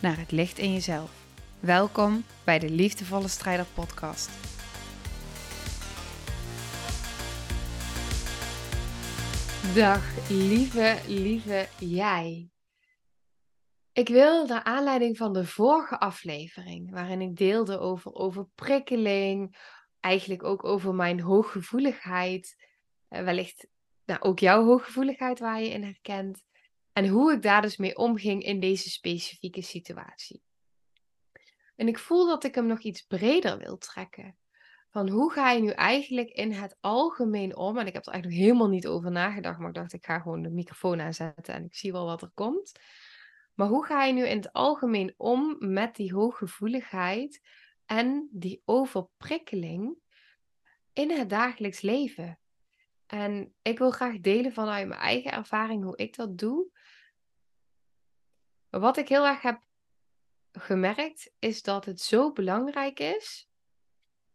naar het licht in jezelf. Welkom bij de Liefdevolle Strijder Podcast. Dag lieve, lieve jij. Ik wil naar aanleiding van de vorige aflevering, waarin ik deelde over overprikkeling, eigenlijk ook over mijn hooggevoeligheid, eh, wellicht nou, ook jouw hooggevoeligheid waar je in herkent, en hoe ik daar dus mee omging in deze specifieke situatie. En ik voel dat ik hem nog iets breder wil trekken. Van hoe ga je nu eigenlijk in het algemeen om? En ik heb er eigenlijk helemaal niet over nagedacht, maar ik dacht ik ga gewoon de microfoon aanzetten en ik zie wel wat er komt. Maar hoe ga je nu in het algemeen om met die hooggevoeligheid en die overprikkeling in het dagelijks leven? En ik wil graag delen vanuit mijn eigen ervaring hoe ik dat doe. Wat ik heel erg heb gemerkt, is dat het zo belangrijk is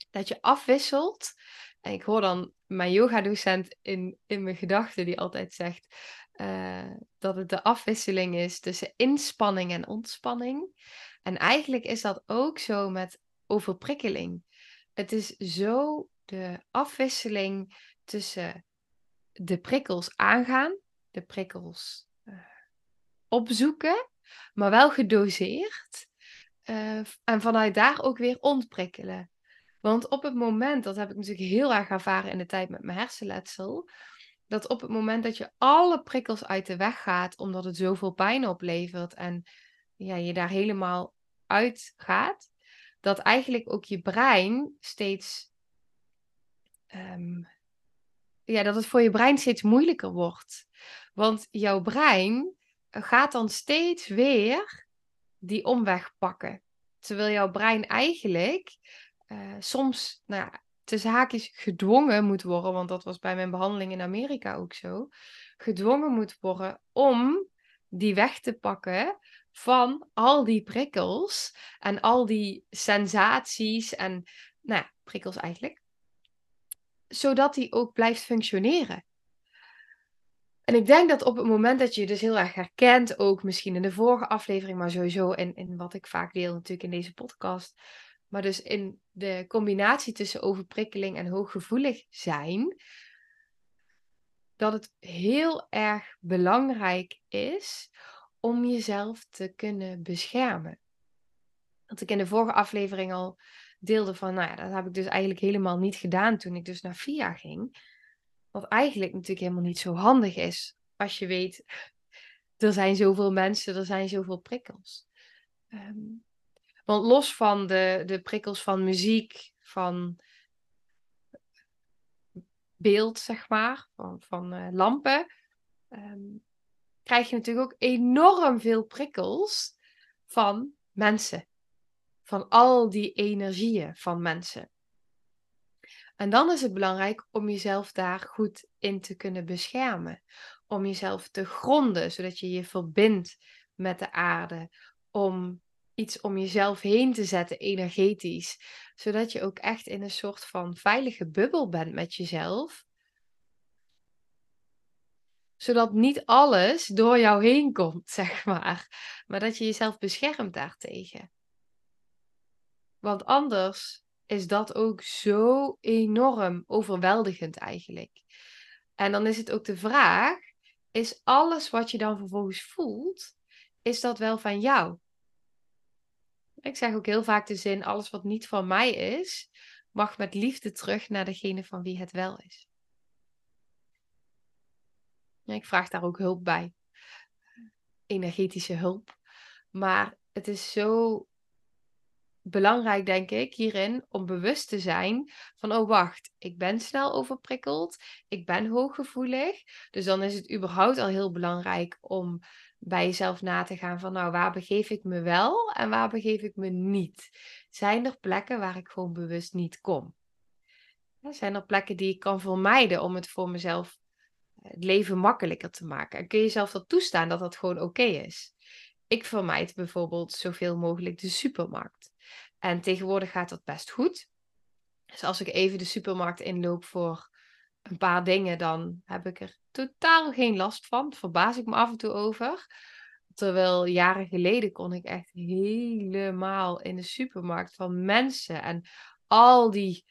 dat je afwisselt. En ik hoor dan mijn yoga-docent in, in mijn gedachten die altijd zegt uh, dat het de afwisseling is tussen inspanning en ontspanning. En eigenlijk is dat ook zo met overprikkeling. Het is zo de afwisseling tussen de prikkels aangaan, de prikkels uh, opzoeken maar wel gedoseerd. Uh, en vanuit daar ook weer ontprikkelen. Want op het moment, dat heb ik natuurlijk heel erg ervaren in de tijd met mijn hersenletsel, dat op het moment dat je alle prikkels uit de weg gaat, omdat het zoveel pijn oplevert en ja, je daar helemaal uit gaat, dat eigenlijk ook je brein steeds, um, ja, dat het voor je brein steeds moeilijker wordt. Want jouw brein gaat dan steeds weer die omweg pakken. Terwijl jouw brein eigenlijk uh, soms, nou ja, tussen haakjes gedwongen moet worden, want dat was bij mijn behandeling in Amerika ook zo, gedwongen moet worden om die weg te pakken van al die prikkels en al die sensaties en, nou ja, prikkels eigenlijk, zodat die ook blijft functioneren. En ik denk dat op het moment dat je dus heel erg herkent, ook misschien in de vorige aflevering, maar sowieso in wat ik vaak deel natuurlijk in deze podcast, maar dus in de combinatie tussen overprikkeling en hooggevoelig zijn, dat het heel erg belangrijk is om jezelf te kunnen beschermen. Dat ik in de vorige aflevering al deelde van, nou ja, dat heb ik dus eigenlijk helemaal niet gedaan toen ik dus naar VIA ging. Wat eigenlijk natuurlijk helemaal niet zo handig is. Als je weet, er zijn zoveel mensen, er zijn zoveel prikkels. Ehm, want los van de, de prikkels van muziek, van beeld, zeg maar, van, van uh, lampen, um, krijg je natuurlijk ook enorm veel prikkels van mensen. Van al die energieën van mensen. En dan is het belangrijk om jezelf daar goed in te kunnen beschermen. Om jezelf te gronden, zodat je je verbindt met de aarde. Om iets om jezelf heen te zetten, energetisch. Zodat je ook echt in een soort van veilige bubbel bent met jezelf. Zodat niet alles door jou heen komt, zeg maar. Maar dat je jezelf beschermt daartegen. Want anders is dat ook zo enorm overweldigend eigenlijk. En dan is het ook de vraag: is alles wat je dan vervolgens voelt, is dat wel van jou? Ik zeg ook heel vaak de zin: alles wat niet van mij is, mag met liefde terug naar degene van wie het wel is. Ik vraag daar ook hulp bij. Energetische hulp. Maar het is zo belangrijk, denk ik, hierin om bewust te zijn van, oh wacht, ik ben snel overprikkeld, ik ben hooggevoelig. Dus dan is het überhaupt al heel belangrijk om bij jezelf na te gaan van nou, waar begeef ik me wel en waar begeef ik me niet? Zijn er plekken waar ik gewoon bewust niet kom? Zijn er plekken die ik kan vermijden om het voor mezelf eh, het leven makkelijker te maken? En kun je jezelf dat toestaan dat dat gewoon oké is? Ik vermijd bijvoorbeeld zoveel mogelijk de supermarkt. En tegenwoordig gaat dat best goed. Dus als ik even de supermarkt inloop voor een paar dingen, dan heb ik er totaal geen last van. Daar verbaas ik me af en toe over. Terwijl jaren geleden kon ik echt helemaal in de supermarkt van mensen en al die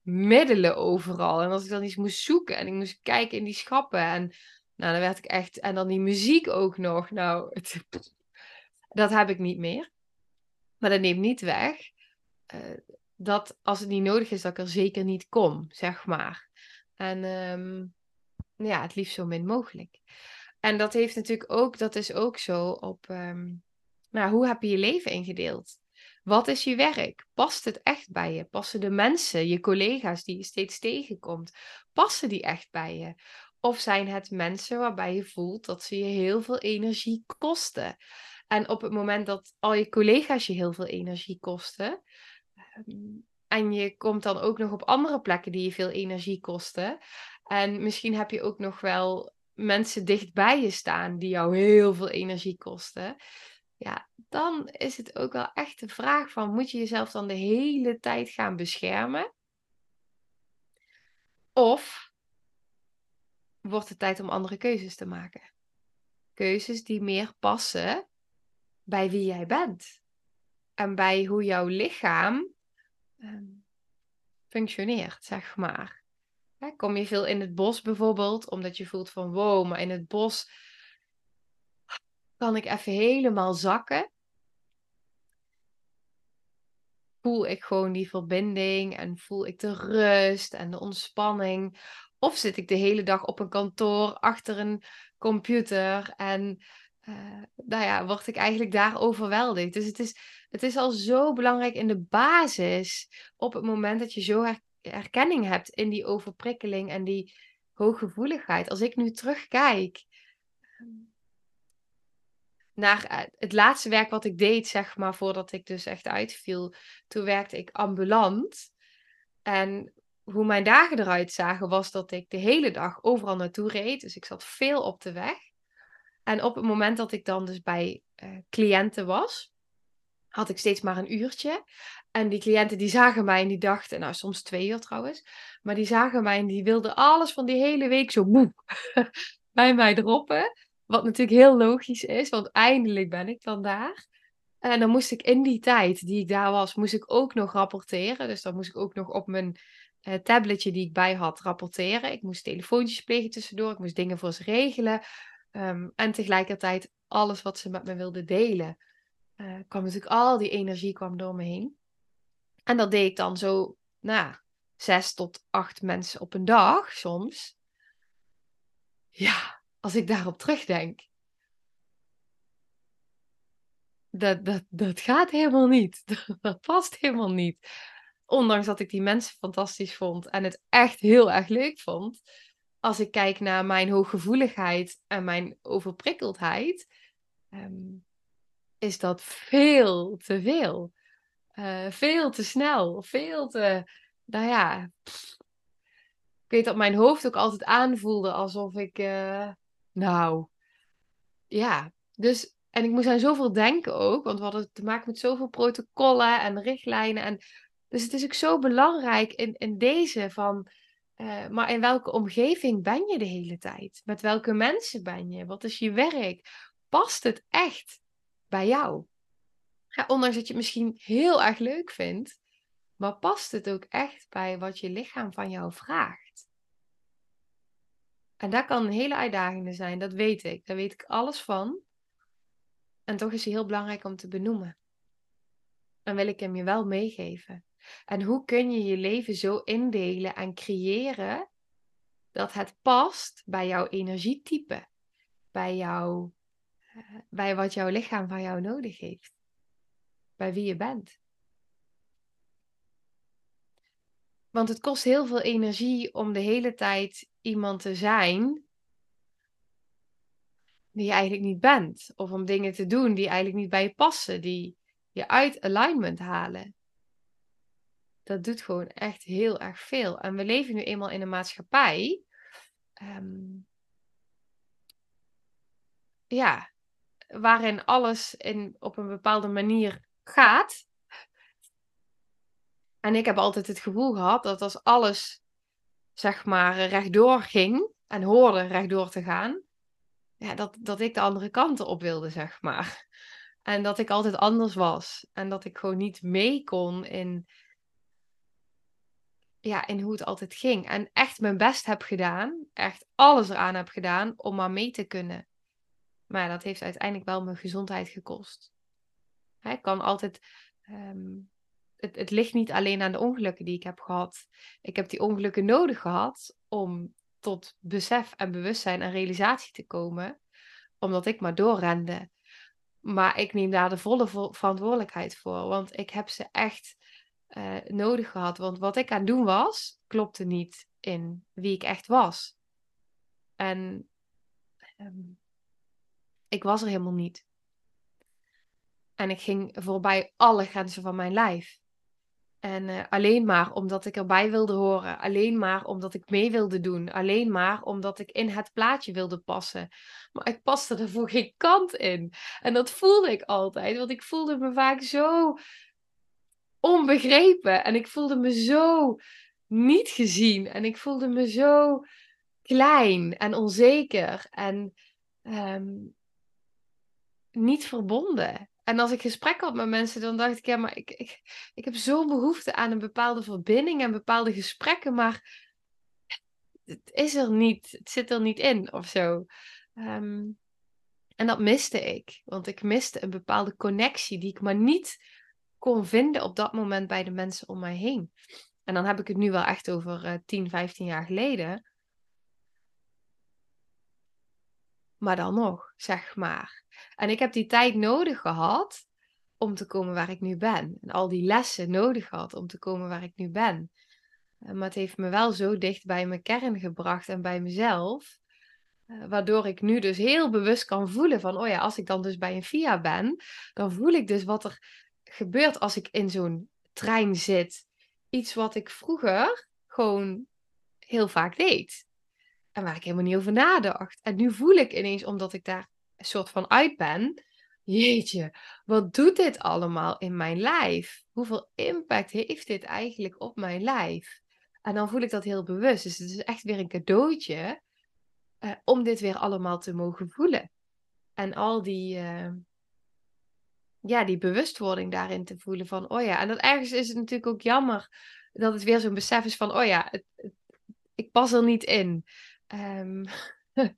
middelen overal. En als ik dan iets moest zoeken en ik moest kijken in die schappen en nou, dan werd ik echt en dan die muziek ook nog. Nou, het, dat heb ik niet meer. Maar dat neemt niet weg uh, dat als het niet nodig is, dat ik er zeker niet kom, zeg maar. En um, ja, het liefst zo min mogelijk. En dat heeft natuurlijk ook, dat is ook zo op, um, nou, hoe heb je je leven ingedeeld? Wat is je werk? Past het echt bij je? Passen de mensen, je collega's die je steeds tegenkomt, passen die echt bij je? Of zijn het mensen waarbij je voelt dat ze je heel veel energie kosten? En op het moment dat al je collega's je heel veel energie kosten, ehm, en je komt dan ook nog op andere plekken die je veel energie kosten. En misschien heb je ook nog wel mensen dichtbij je staan die jou heel veel energie kosten. Ja, dan is het ook wel echt de vraag van, moet je jezelf dan de hele tijd gaan beschermen? Of wordt het tijd om andere keuzes te maken? Keuzes die meer passen bij wie jij bent. En bij hoe jouw lichaam Ehm, functioneert, zeg maar. kom je veel in het bos bijvoorbeeld, omdat je voelt van wow, maar in het bos kan ik even helemaal zakken. Voel ik gewoon die verbinding en voel ik de rust en de ontspanning. Of zit ik de hele dag op een kantoor achter een computer en uh, nou ja, word ik eigenlijk daar overweldigd. Dus het is, het is al zo belangrijk in de basis, op het moment dat je zo her herkenning hebt in die overprikkeling en die hooggevoeligheid. Als ik nu terugkijk ehm, naar eh, het laatste werk wat ik deed, zeg maar, voordat ik dus echt uitviel, toen werkte ik ambulant. En hoe mijn dagen eruit zagen, was dat ik de hele dag overal naartoe reed. Dus ik zat veel op de weg. En op het moment dat ik dan dus bij uh, cliënten was, had ik steeds maar een uurtje. En die cliënten die zagen mij en die dachten, nou soms twee uur trouwens, maar die zagen mij en die wilden alles van die hele week zo moe bij mij droppen. Wat natuurlijk heel logisch is, want eindelijk ben ik dan daar. En dan moest ik in die tijd die ik daar was, moest ik ook nog rapporteren. Dus dan moest ik ook nog op mijn uh, tabletje die ik bij had rapporteren. Ik moest telefoontjes plegen tussendoor, ik moest dingen voor ze regelen. Um, en tegelijkertijd alles wat ze met me wilden delen. Uh, kwam natuurlijk al die energie kwam door me heen. En dat deed ik dan zo, nou, zes tot acht mensen op een dag soms. Ja, als ik daarop terugdenk. Dat, dat, dat gaat helemaal niet. Dat past helemaal niet. Ondanks dat ik die mensen fantastisch vond en het echt heel erg leuk vond als ik kijk naar mijn hooggevoeligheid en mijn overprikkeldheid, ehm, is dat veel te veel. Uh, veel te snel, veel te, nou ja, ik weet dat mijn hoofd ook altijd aanvoelde alsof ik, uh, nou, ja, dus, en ik moest aan zoveel denken ook, want we hadden te maken met zoveel protocollen en richtlijnen en, dus het is ook zo belangrijk in, in deze van, uh, maar in welke omgeving ben je de hele tijd? Met welke mensen ben je? Wat is je werk? Past het echt bij jou? Ondanks dat je het misschien heel erg leuk vindt, maar past het ook echt bij wat je lichaam van jou vraagt? En dat kan een hele uitdaging zijn, dat weet ik. Daar weet ik alles van. En toch is hij heel belangrijk om te benoemen. En wil ik hem je wel meegeven. En hoe kun je je leven zo indelen en creëren dat het past bij jouw energietype, bij, jou, eh, bij wat jouw lichaam van jou nodig heeft, bij wie je bent. Want het kost heel veel energie om de hele tijd iemand te zijn die je eigenlijk niet bent. Of om dingen te doen die eigenlijk niet bij je passen, die je uit alignment halen. Dat doet gewoon echt heel erg veel. En we leven nu eenmaal in een maatschappij. Ehm, ja, waarin alles in, op een bepaalde manier gaat. En ik heb altijd het gevoel gehad dat als alles, zeg maar, rechtdoor ging en hoorde rechtdoor te gaan, ja, dat, dat ik de andere kanten op wilde, zeg maar. En dat ik altijd anders was. En dat ik gewoon niet mee kon in, ja, in hoe het altijd ging. En echt mijn best heb gedaan. Echt alles eraan heb gedaan om maar mee te kunnen. Maar dat heeft uiteindelijk wel mijn gezondheid gekost. Hè, kan altijd. Ehm, het, het ligt niet alleen aan de ongelukken die ik heb gehad. Ik heb die ongelukken nodig gehad om tot besef en bewustzijn en realisatie te komen, omdat ik maar doorrende. Maar ik neem daar de volle verantwoordelijkheid voor, want ik heb ze echt uh, nodig gehad. Want wat ik aan het doen was, klopte niet in wie ik echt was. En um, ik was er helemaal niet. En ik ging voorbij alle grenzen van mijn lijf. En uh, alleen maar omdat ik erbij wilde horen. Alleen maar omdat ik mee wilde doen. Alleen maar omdat ik in het plaatje wilde passen. Maar ik paste er voor geen kant in. En dat voelde ik altijd. Want ik voelde me vaak zo onbegrepen. En ik voelde me zo niet gezien. En ik voelde me zo klein en onzeker. En um, niet verbonden. En als ik gesprek had met mensen, dan dacht ik, ja, maar ik, ik, ik heb zo'n behoefte aan een bepaalde verbinding en bepaalde gesprekken, maar het is er niet, het zit er niet in of zo. Ehm, en dat miste ik, want ik miste een bepaalde connectie die ik maar niet kon vinden op dat moment bij de mensen om mij heen. En dan heb ik het nu wel echt over uh, 10, 15 jaar geleden. Maar dan nog, zeg maar. En ik heb die tijd nodig gehad om te komen waar ik nu ben. En al die lessen nodig gehad om te komen waar ik nu ben. Eh, maar het heeft me wel zo dicht bij mijn kern gebracht en bij mezelf. Eh, waardoor ik nu dus heel bewust kan voelen van, oh ja, als ik dan dus bij een VIA ben, dan voel ik dus wat er gebeurt als ik in zo'n trein zit. Iets wat ik vroeger gewoon heel vaak deed. En waar ik helemaal niet over nadacht. En nu voel ik ineens, omdat ik daar een soort van uit ben. Jeetje, wat doet dit allemaal in mijn lijf? Hoeveel impact heeft dit eigenlijk op mijn lijf? En dan voel ik dat heel bewust. Dus het is echt weer een cadeautje uh, om dit weer allemaal te mogen voelen. En al die, uh, ja, die bewustwording daarin te voelen van, oh ja, en dat ergens is het natuurlijk ook jammer dat het weer zo'n besef is van, oh ja, het, ik pas er niet in. Um, Uh,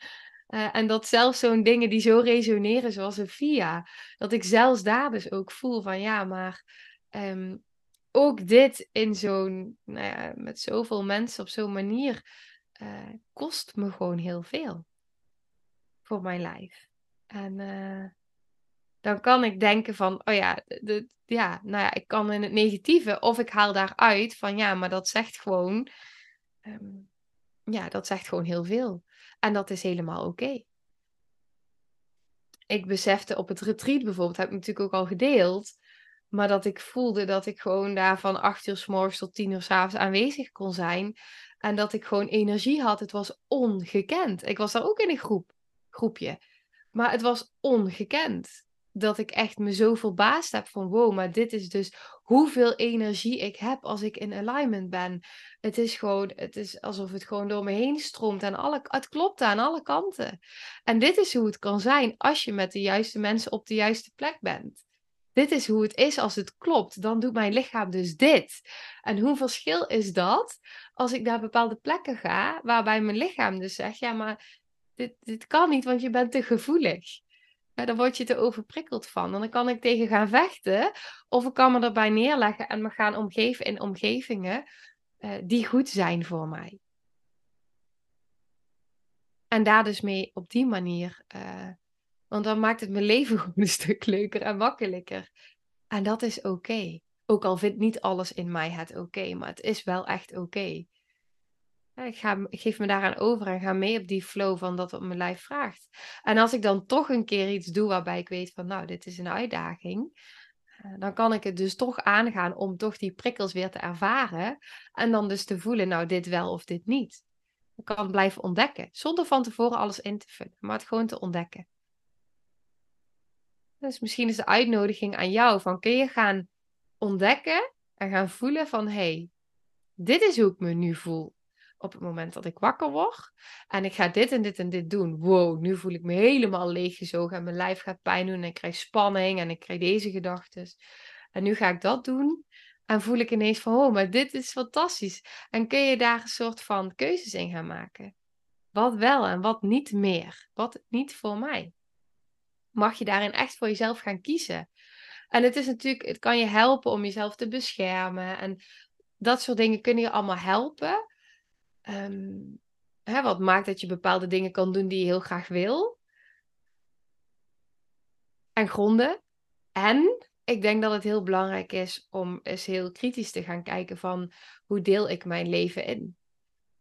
en dat zelfs zo'n dingen die zo resoneren, zoals een VIA, dat ik zelfs daar dus ook voel van ja, maar um, ook dit in zo'n, nou ja, met zoveel mensen op zo'n manier, uh, kost me gewoon heel veel voor mijn lijf. En uh, dan kan ik denken van, oh ja, de, ja, nou ja, ik kan in het negatieve, of ik haal daaruit van ja, maar dat zegt gewoon, um, ja, dat zegt gewoon heel veel. En dat is helemaal oké. Ik besefte op het retreat bijvoorbeeld, heb ik natuurlijk ook al gedeeld, maar dat ik voelde dat ik gewoon daar van acht uur s morgens tot tien uur s avonds aanwezig kon zijn. En dat ik gewoon energie had. Het was ongekend. Ik was daar ook in een groep, groepje. Maar het was ongekend dat ik echt me zo verbaasd heb van wow, maar dit is dus hoeveel energie ik heb als ik in alignment ben. Het is gewoon, het is alsof het gewoon door me heen stroomt en alle, het klopt aan alle kanten. En dit is hoe het kan zijn als je met de juiste mensen op de juiste plek bent. Dit is hoe het is als het klopt. Dan doet mijn lichaam dus dit. En hoe verschil is dat als ik naar bepaalde plekken ga, waarbij mijn lichaam dus zegt: ja, maar dit, dit kan niet, want je bent te gevoelig. Dan word je te overprikkeld van. En dan kan ik tegen gaan vechten. Of ik kan me erbij neerleggen en me gaan omgeven in omgevingen uh, die goed zijn voor mij. En daar dus mee op die manier. Uh, want dan maakt het mijn leven gewoon een stuk leuker en makkelijker. En dat is oké. Ook al vindt niet alles in mij het oké, maar het is wel echt oké. Ik, ga, geef me daaraan over en ga mee op die flow van dat wat mijn lijf vraagt. En als ik dan toch een keer iets doe waarbij ik weet van, nou, dit is een uitdaging, eh, dan kan ik het dus toch aangaan om toch die prikkels weer te ervaren. En dan dus te voelen, nou, dit wel of dit niet. Ik kan blijven ontdekken, zonder van tevoren alles in te vullen, maar het gewoon te ontdekken. Dus misschien is de uitnodiging aan jou van kun je gaan ontdekken en gaan voelen van hé, hey, dit is hoe ik me nu voel op het moment dat ik wakker word. En ik ga dit en dit en dit doen. Wow, nu voel ik me helemaal leeggezogen en mijn lijf gaat pijn doen en ik krijg spanning en ik krijg deze gedachten. En nu ga ik dat doen en voel ik ineens van, oh, maar dit is fantastisch. En kun je daar een soort van keuzes in gaan maken. Wat wel en wat niet meer. Wat niet voor mij. Mag je daarin echt voor jezelf gaan kiezen. En het is natuurlijk, het kan je helpen om jezelf te beschermen. En dat soort dingen kunnen je allemaal helpen. Um, hè, wat maakt dat je bepaalde dingen kan doen die je heel graag wil. En gronden. En ik denk dat het heel belangrijk is om eens heel kritisch te gaan kijken van hoe deel ik mijn leven in.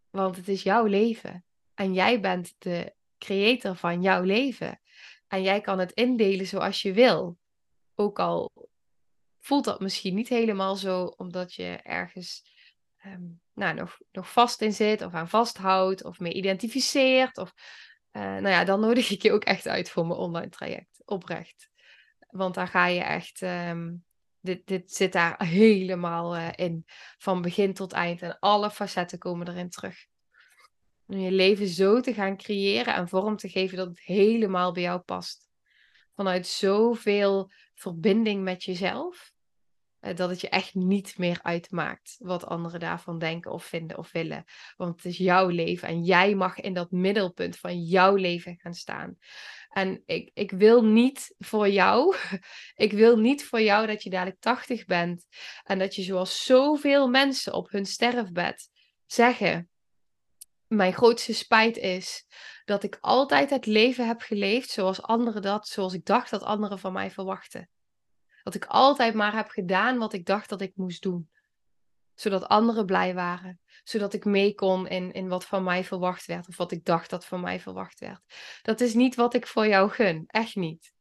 Want het is jouw leven. En jij bent de creator van jouw leven. En jij kan het indelen zoals je wil. Ook al voelt dat misschien niet helemaal zo, omdat je ergens um, nou, nog, nog vast in zit, of aan vasthoudt, of mee identificeert. Of, uh, nou ja, dan nodig ik je ook echt uit voor mijn online traject. Oprecht. Want daar ga je echt. Um, dit, dit zit daar helemaal uh, in. Van begin tot eind. En alle facetten komen erin terug. Om je leven zo te gaan creëren en vorm te geven dat het helemaal bij jou past. Vanuit zoveel verbinding met jezelf. Eh, dat het je echt niet meer uitmaakt wat anderen daarvan denken of vinden of willen. Want het is jouw leven en jij mag in dat middelpunt van jouw leven gaan staan. En ik, ik wil niet voor jou, ik wil niet voor jou dat je dadelijk 80 bent en dat je zoals zoveel mensen op hun sterfbed zeggen: Mijn grootste spijt is dat ik altijd het leven heb geleefd zoals anderen dat, zoals ik dacht dat anderen van mij verwachten. Dat ik altijd maar heb gedaan wat ik dacht dat ik moest doen. Zodat anderen blij waren. Zodat ik mee kon in, in wat van mij verwacht werd. Of wat ik dacht dat van mij verwacht werd. Dat is niet wat ik voor jou gun. Echt niet.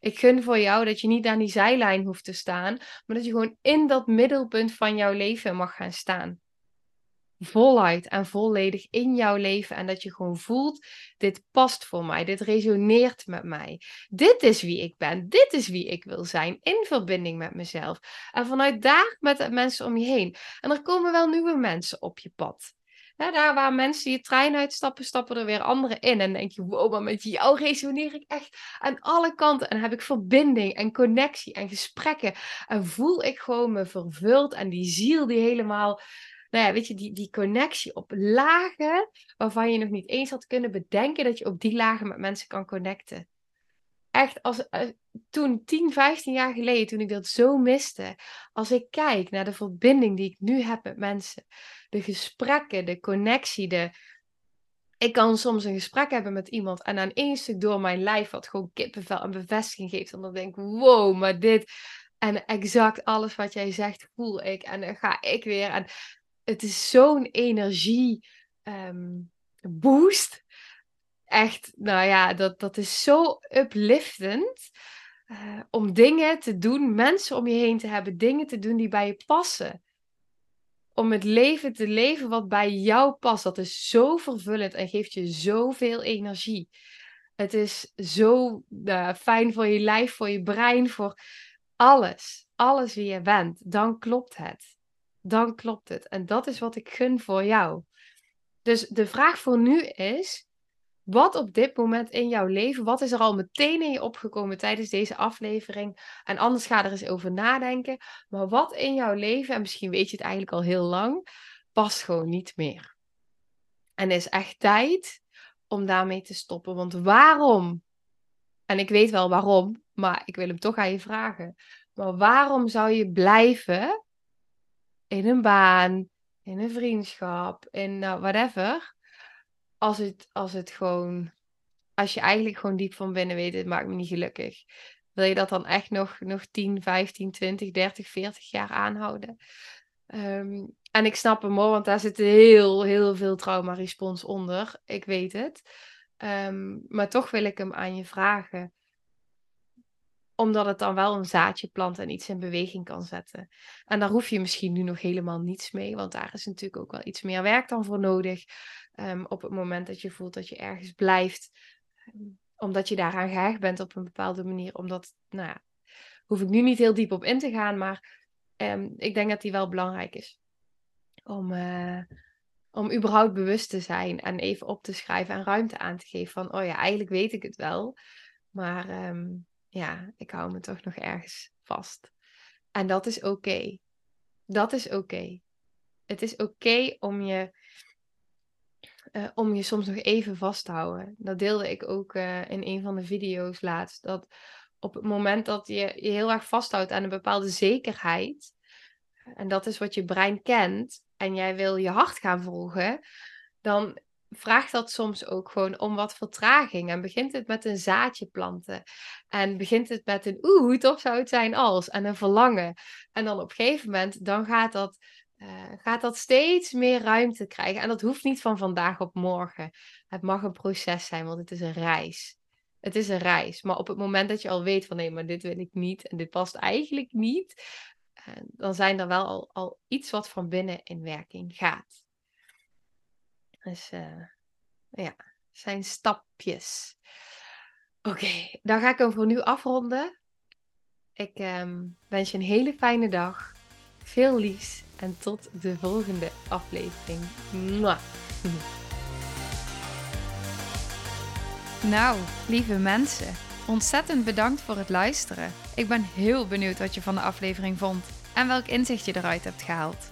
Ik gun voor jou dat je niet aan die zijlijn hoeft te staan. Maar dat je gewoon in dat middelpunt van jouw leven mag gaan staan voluit en volledig in jouw leven. En dat je gewoon voelt, dit past voor mij, dit resoneert met mij. Dit is wie ik ben, dit is wie ik wil zijn, in verbinding met mezelf. En vanuit daar met de mensen om je heen. En er komen wel nieuwe mensen op je pad. daar waar mensen die trein uitstappen, stappen er weer anderen in. En denk je, wow, maar met jou resoneer ik echt aan alle kanten. En heb ik verbinding en connectie en gesprekken. En voel ik gewoon me vervuld. En die ziel die helemaal nou ja, weet je, die, die connectie op lagen waarvan je nog niet eens had kunnen bedenken dat je op die lagen met mensen kan connecten. Echt, als, uh, toen 10, 15 jaar geleden, toen ik dat zo miste, als ik kijk naar de verbinding die ik nu heb met mensen, de gesprekken, de connectie, de, ik kan soms een gesprek hebben met iemand en aan één stuk door mijn lijf wat gewoon kippenvel en bevestiging geeft. En dan denk ik, wow, maar dit. En exact alles wat jij zegt voel ik. En dan ga ik weer. En het is zo'n energie ehm, boost. Echt, nou ja, dat, dat is zo upliftend. Uh, om dingen te doen, mensen om je heen te hebben, dingen te doen die bij je passen. Om het leven te leven wat bij jou past. Dat is zo vervullend en geeft je zoveel energie. Het is zo uh, fijn voor je lijf, voor je brein, voor alles. Alles wie je bent. Dan klopt het dan klopt het. En dat is wat ik gun voor jou. Dus de vraag voor nu is: wat op dit moment in jouw leven, wat is er al meteen in je opgekomen tijdens deze aflevering? En anders ga er eens over nadenken. Maar wat in jouw leven, en misschien weet je het eigenlijk al heel lang, past gewoon niet meer. En is echt tijd om daarmee te stoppen. Want waarom? En ik weet wel waarom, maar ik wil hem toch aan je vragen. Maar waarom zou je blijven in een baan, in een vriendschap, in uh, whatever. Als het, als het gewoon, als je eigenlijk gewoon diep van binnen weet, het maakt me niet gelukkig. Wil je dat dan echt nog, nog 10, 15, 20, 30, 40 jaar aanhouden? Um, En ik snap hem hoor, want daar zit heel, heel veel trauma-respons onder. Ik weet het. Ehm, maar toch wil ik hem aan je vragen. Omdat het dan wel een zaadje plant en iets in beweging kan zetten. En daar hoef je misschien nu nog helemaal niets mee, want daar is natuurlijk ook wel iets meer werk dan voor nodig. Ehm, op het moment dat je voelt dat je ergens blijft, ehm, omdat je daaraan gehecht bent op een bepaalde manier. Omdat, nou ja, hoef ik nu niet heel diep op in te gaan, maar ik denk dat die wel belangrijk is om, uh, om überhaupt bewust te zijn en even op te schrijven en ruimte aan te geven van, oh ja, eigenlijk weet ik het wel, maar ehm, ja, ik hou me toch nog ergens vast. En dat is oké. Dat is oké. Het is oké om je uh, om je soms nog even vast te houden. Dat deelde ik ook uh, in een van de video's laatst. Dat op het moment dat je je heel erg vasthoudt aan een bepaalde zekerheid, en dat is wat je brein kent, en jij wil je hart gaan volgen, dan vraagt dat soms ook gewoon om wat vertraging. En begint het met een zaadje planten. En begint het met een oeh, hoe tof zou het zijn als. En een verlangen. En dan op een gegeven moment, dan gaat dat, uh, gaat dat steeds meer ruimte krijgen. En dat hoeft niet van vandaag op morgen. Het mag een proces zijn, want het is een reis. Het is een reis. Maar op het moment dat je al weet van nee, maar dit wil ik niet en dit past eigenlijk niet, dan zijn er wel al, al iets wat van binnen in werking gaat. Dus uh, ja, zijn stapjes. Oké, dan ga ik hem voor nu afronden. Ik um, wens je een hele fijne dag. Veel liefs en tot de volgende aflevering. Nou, lieve mensen. Ontzettend bedankt voor het luisteren. Ik ben heel benieuwd wat je van de aflevering vond en welk inzicht je eruit hebt gehaald.